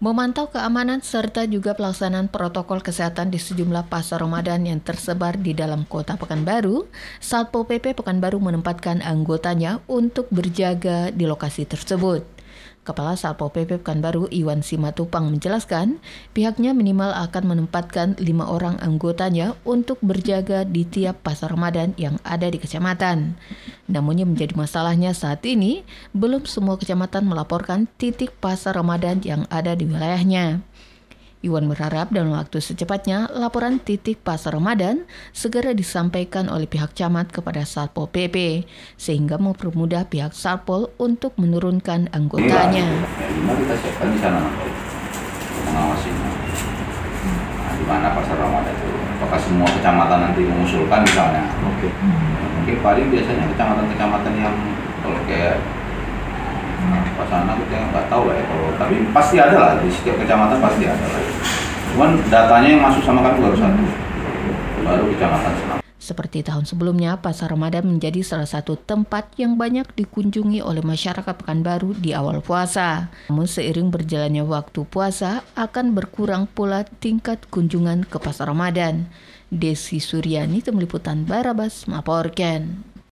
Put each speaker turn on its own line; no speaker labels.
memantau keamanan serta juga pelaksanaan protokol kesehatan di sejumlah pasar Ramadan yang tersebar di dalam kota Pekanbaru, Satpol PP Pekanbaru menempatkan anggotanya untuk berjaga di lokasi tersebut. Kepala Satpol PP Pekanbaru Iwan Simatupang menjelaskan, pihaknya minimal akan menempatkan lima orang anggotanya untuk berjaga di tiap pasar Ramadan yang ada di kecamatan. Namun yang menjadi masalahnya saat ini, belum semua kecamatan melaporkan titik pasar Ramadan yang ada di wilayahnya. Iwan berharap dalam waktu secepatnya laporan titik pasar Ramadan segera disampaikan oleh pihak camat kepada Satpol PP sehingga mempermudah pihak Satpol untuk menurunkan anggotanya.
Ya, kita siapkan di sana mengawasinya. Nah, di mana pasar Ramadan itu? Apakah semua kecamatan nanti mengusulkan misalnya? Oke. Okay. Mungkin paling biasanya kecamatan-kecamatan yang kalau kayak pas sana kita nggak tahu lah ya kalau tapi pasti ada lah di setiap kecamatan pasti ada lah cuman datanya yang masuk sama kami baru satu baru kecamatan sana
seperti tahun sebelumnya, Pasar Ramadan menjadi salah satu tempat yang banyak dikunjungi oleh masyarakat Pekanbaru di awal puasa. Namun seiring berjalannya waktu puasa, akan berkurang pula tingkat kunjungan ke Pasar Ramadan. Desi Suryani, Tim Liputan Barabas, melaporkan.